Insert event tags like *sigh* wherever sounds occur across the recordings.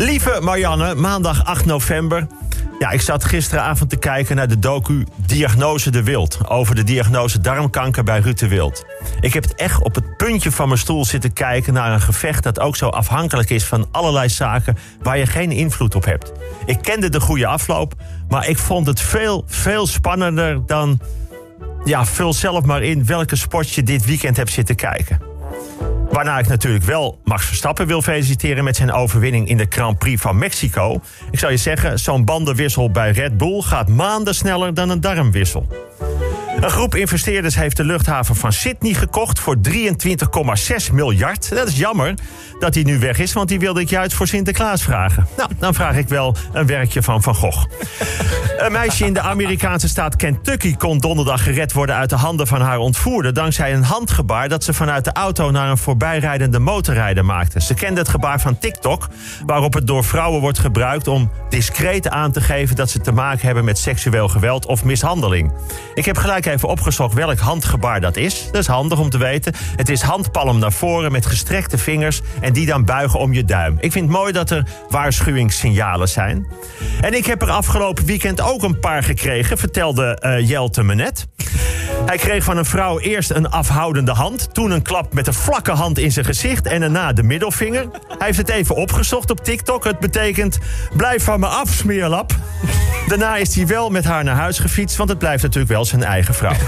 Lieve Marianne, maandag 8 november. Ja, ik zat gisteravond te kijken naar de docu Diagnose de Wild. Over de diagnose darmkanker bij Ruud de Wild. Ik heb het echt op het puntje van mijn stoel zitten kijken naar een gevecht dat ook zo afhankelijk is van allerlei zaken waar je geen invloed op hebt. Ik kende de goede afloop, maar ik vond het veel, veel spannender dan. Ja, vul zelf maar in welke sport je dit weekend hebt zitten kijken. Waarna ik natuurlijk wel Max Verstappen wil feliciteren met zijn overwinning in de Grand Prix van Mexico. Ik zou je zeggen, zo'n bandenwissel bij Red Bull gaat maanden sneller dan een darmwissel. Een groep investeerders heeft de luchthaven van Sydney gekocht voor 23,6 miljard. Dat is jammer dat hij nu weg is, want die wilde ik juist voor Sinterklaas vragen. Nou, dan vraag ik wel een werkje van Van Gogh. Een meisje in de Amerikaanse staat Kentucky kon donderdag gered worden uit de handen van haar ontvoerder. dankzij een handgebaar dat ze vanuit de auto naar een voorbijrijdende motorrijder maakte. Ze kende het gebaar van TikTok, waarop het door vrouwen wordt gebruikt om discreet aan te geven dat ze te maken hebben met seksueel geweld of mishandeling. Ik heb gelijk even opgezocht welk handgebaar dat is. Dat is handig om te weten. Het is handpalm naar voren met gestrekte vingers en die dan buigen om je duim. Ik vind het mooi dat er waarschuwingssignalen zijn. En ik heb er afgelopen weekend ook een paar gekregen, vertelde uh, Jelte me net. Hij kreeg van een vrouw eerst een afhoudende hand, toen een klap met een vlakke hand in zijn gezicht en daarna de middelvinger. Hij heeft het even opgezocht op TikTok. Het betekent: blijf van me af, smeerlap. Daarna is hij wel met haar naar huis gefietst, want het blijft natuurlijk wel zijn eigen vrouw. *laughs*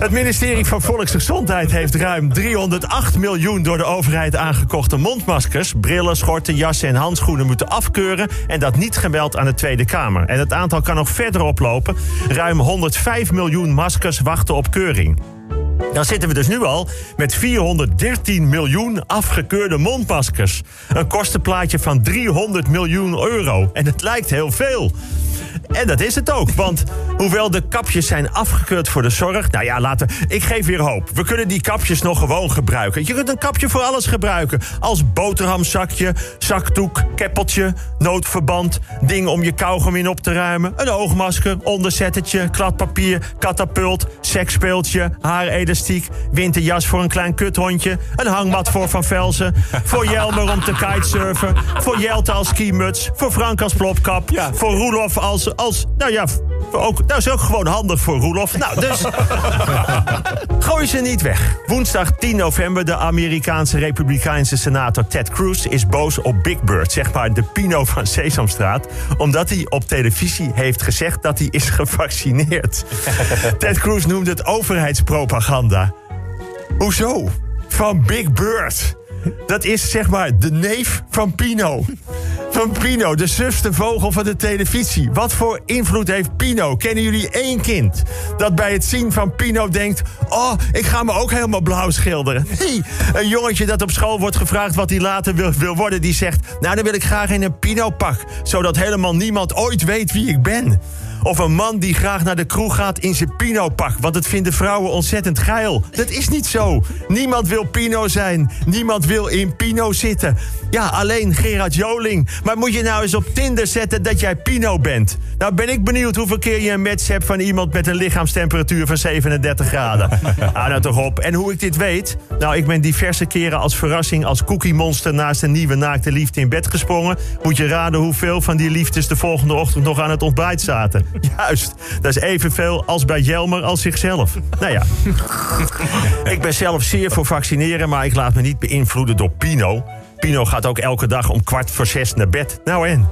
Het ministerie van Volksgezondheid heeft ruim 308 miljoen door de overheid aangekochte mondmaskers, brillen, schorten, jassen en handschoenen moeten afkeuren en dat niet gemeld aan de Tweede Kamer. En het aantal kan nog verder Ruim 105 miljoen maskers wachten op keuring. Dan zitten we dus nu al met 413 miljoen afgekeurde mondmaskers. Een kostenplaatje van 300 miljoen euro. En het lijkt heel veel. En dat is het ook, want hoewel de kapjes zijn afgekeurd voor de zorg... nou ja, laten ik geef weer hoop. We kunnen die kapjes nog gewoon gebruiken. Je kunt een kapje voor alles gebruiken. Als boterhamzakje, zakdoek, keppeltje, noodverband... ding om je kauwgom in op te ruimen... een oogmasker, onderzettetje, kladpapier, katapult... seksspeeltje, winterjas voor een klein kuthondje... een hangmat voor Van Velzen, voor Jelmer om te kitesurfen... voor Jelte als skimuts, voor Frank als plopkap... Ja. voor Roelof als als, nou ja, ook, dat is ook gewoon handig voor Roelof. Nou, dus *laughs* gooi ze niet weg. Woensdag 10 november, de Amerikaanse Republikeinse senator Ted Cruz is boos op Big Bird, zeg maar de Pino van Sesamstraat, omdat hij op televisie heeft gezegd dat hij is gevaccineerd. *laughs* Ted Cruz noemde het overheidspropaganda. Hoezo? Van Big Bird. Dat is zeg maar de neef van Pino. Pino, de sufste vogel van de televisie. Wat voor invloed heeft Pino? Kennen jullie één kind dat bij het zien van Pino denkt... oh, ik ga me ook helemaal blauw schilderen? *laughs* Nee, een jongetje dat op school wordt gevraagd wat hij later wil, wil worden... die zegt, nou dan wil ik graag in een Pino-pak... zodat helemaal niemand ooit weet wie ik ben. Of een man die graag naar de kroeg gaat in zijn Pino-pak. Want het vinden vrouwen ontzettend geil. Dat is niet zo. Niemand wil Pino zijn. Niemand wil in Pino zitten. Ja, alleen Gerard Joling. Maar moet je nou eens op Tinder zetten dat jij Pino bent? Nou ben ik benieuwd hoeveel keer je een match hebt van iemand met een lichaamstemperatuur van 37 graden. *laughs* ah, nou toch op. En hoe ik dit weet? Nou, ik ben diverse keren als verrassing als cookie monster naast een nieuwe naakte liefde in bed gesprongen. Moet je raden hoeveel van die liefdes de volgende ochtend nog aan het ontbijt zaten. *laughs* Juist, dat is evenveel als bij Jelmer als zichzelf. Nou ja, *laughs* ik ben zelf zeer voor vaccineren, maar ik laat me niet beïnvloeden door Pino. Pino gaat ook elke dag om kwart voor zes naar bed. Nou en?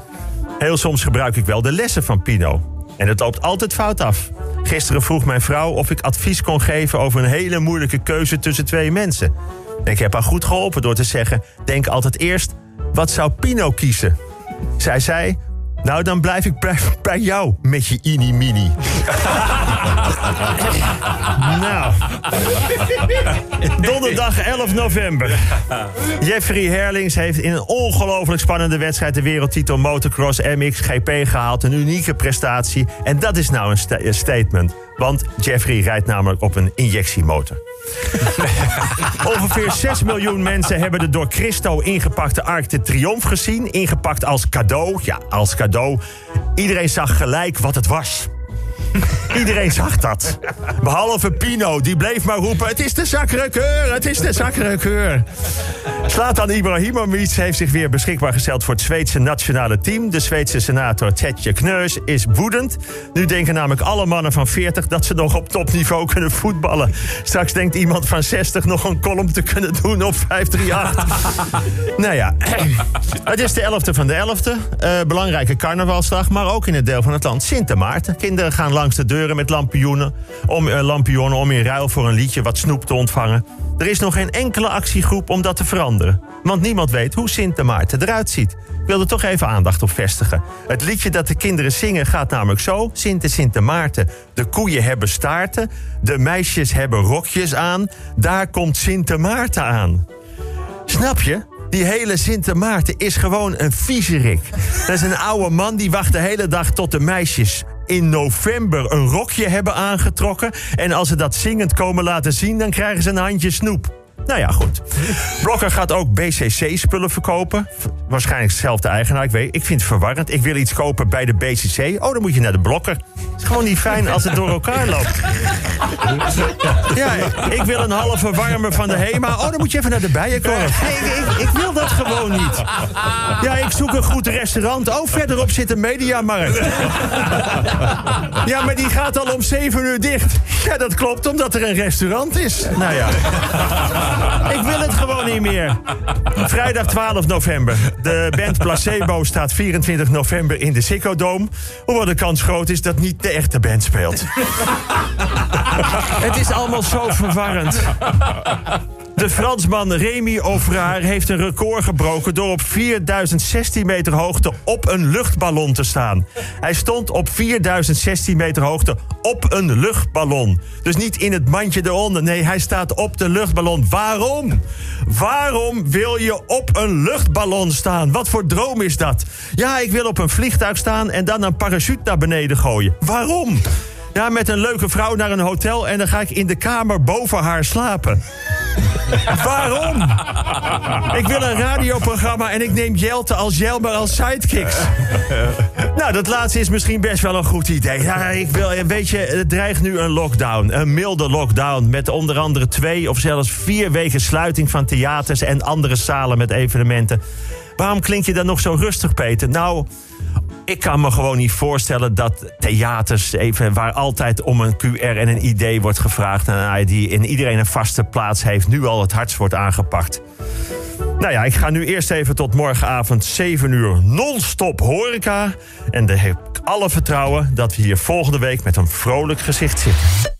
Heel soms gebruik ik wel de lessen van Pino. En het loopt altijd fout af. Gisteren vroeg mijn vrouw of ik advies kon geven over een hele moeilijke keuze tussen twee mensen. ik heb haar goed geholpen door te zeggen: denk altijd eerst, wat zou Pino kiezen? Zij zei: nou, dan blijf ik bij, bij jou met je ini-mini. *laughs* nou. Donderdag 11 november. Jeffrey Herlings heeft in een ongelooflijk spannende wedstrijd... de wereldtitel Motocross MXGP gehaald. Een unieke prestatie. En dat is nou een, een statement. Want Jeffrey rijdt namelijk op een injectiemotor. *laughs* Ongeveer 6 miljoen mensen hebben de door Christo ingepakte Arc de Triomphe gezien. Ingepakt als cadeau. Ja, als cadeau. Iedereen zag gelijk wat het was. *laughs* Iedereen zag dat. Behalve Pino, die bleef maar roepen... het is de Sacré-Cœur, het is de Sacré-Cœur. Slatan Ibrahimovic heeft zich weer beschikbaar gesteld... voor het Zweedse nationale team. De Zweedse senator Tetje Kneus is woedend. Nu denken namelijk alle mannen van 40... dat ze nog op topniveau kunnen voetballen. Straks denkt iemand van 60 nog een column te kunnen doen op 538. *laughs* nou ja, het is de 11e van de 11e. Uh, belangrijke carnavalsdag, maar ook in het deel van het land Sint Maarten. Kinderen gaan langs de deuren met lampioenen om, uh, om in ruil voor een liedje wat snoep te ontvangen. Er is nog geen enkele actiegroep om dat te veranderen. Want niemand weet hoe Sint Maarten eruit ziet. Ik wil er toch even aandacht op vestigen. Het liedje dat de kinderen zingen gaat namelijk zo. Sint Sint Maarten. De koeien hebben staarten. De meisjes hebben rokjes aan. Daar komt Sint Maarten aan. Snap je? Die hele Sint Maarten is gewoon een viezerik. Dat is een oude man die wacht de hele dag tot de meisjes in november een rokje hebben aangetrokken. En als ze dat zingend komen laten zien, dan krijgen ze een handje snoep. Nou ja, goed. Blokker gaat ook BCC-spullen verkopen. Waarschijnlijk dezelfde eigenaar, ik weet. Ik vind het verwarrend. Ik wil iets kopen bij de BCC. Oh, dan moet je naar de Blokker. Het is gewoon niet fijn als het door elkaar loopt. Ja, ik wil een halve warme van de HEMA. Oh, dan moet je even naar de Bijenkorf. Nee, ik, ik, wil dat gewoon niet. Ja, ik zoek een goed restaurant. Oh, verderop zit een mediamarkt. Ja, maar die gaat al om 7 uur dicht. Ja, dat klopt, omdat er een restaurant is. Nou ja. *laughs* Ik wil het gewoon niet meer. Vrijdag 12 november. De band Placebo staat 24 november in de Ziggo Dome. Hoewel de kans groot is dat niet de echte band speelt. *laughs* Het is allemaal zo verwarrend. De Fransman Remy Ovraar heeft een record gebroken door op 4016 meter hoogte op een luchtballon te staan. Hij stond op 4016 meter hoogte op een luchtballon. Dus niet in het mandje eronder. Nee, hij staat op de luchtballon. Waarom? Waarom wil je op een luchtballon staan? Wat voor droom is dat? Ja, ik wil op een vliegtuig staan en dan een parachute naar beneden gooien. Waarom? Ja, met een leuke vrouw naar een hotel en dan ga ik in de kamer boven haar slapen. Waarom? Ik wil een radioprogramma en ik neem Jelte als Jelmer als sidekicks. nou, dat laatste is misschien best wel een goed idee. Ik wil, weet je, het dreigt nu een lockdown. Een milde lockdown met onder andere twee of zelfs vier weken sluiting van theaters en andere zalen met evenementen. Waarom klink je dan nog zo rustig, Peter? Nou, ik kan me gewoon niet voorstellen dat theaters, even, waar altijd om een QR en een ID wordt gevraagd en een ID en iedereen een vaste plaats heeft, nu al het hardst wordt aangepakt. Nou ja, ik ga nu eerst even tot morgenavond 7 uur non-stop horeca. En dan heb ik alle vertrouwen dat we hier volgende week met een vrolijk gezicht zitten.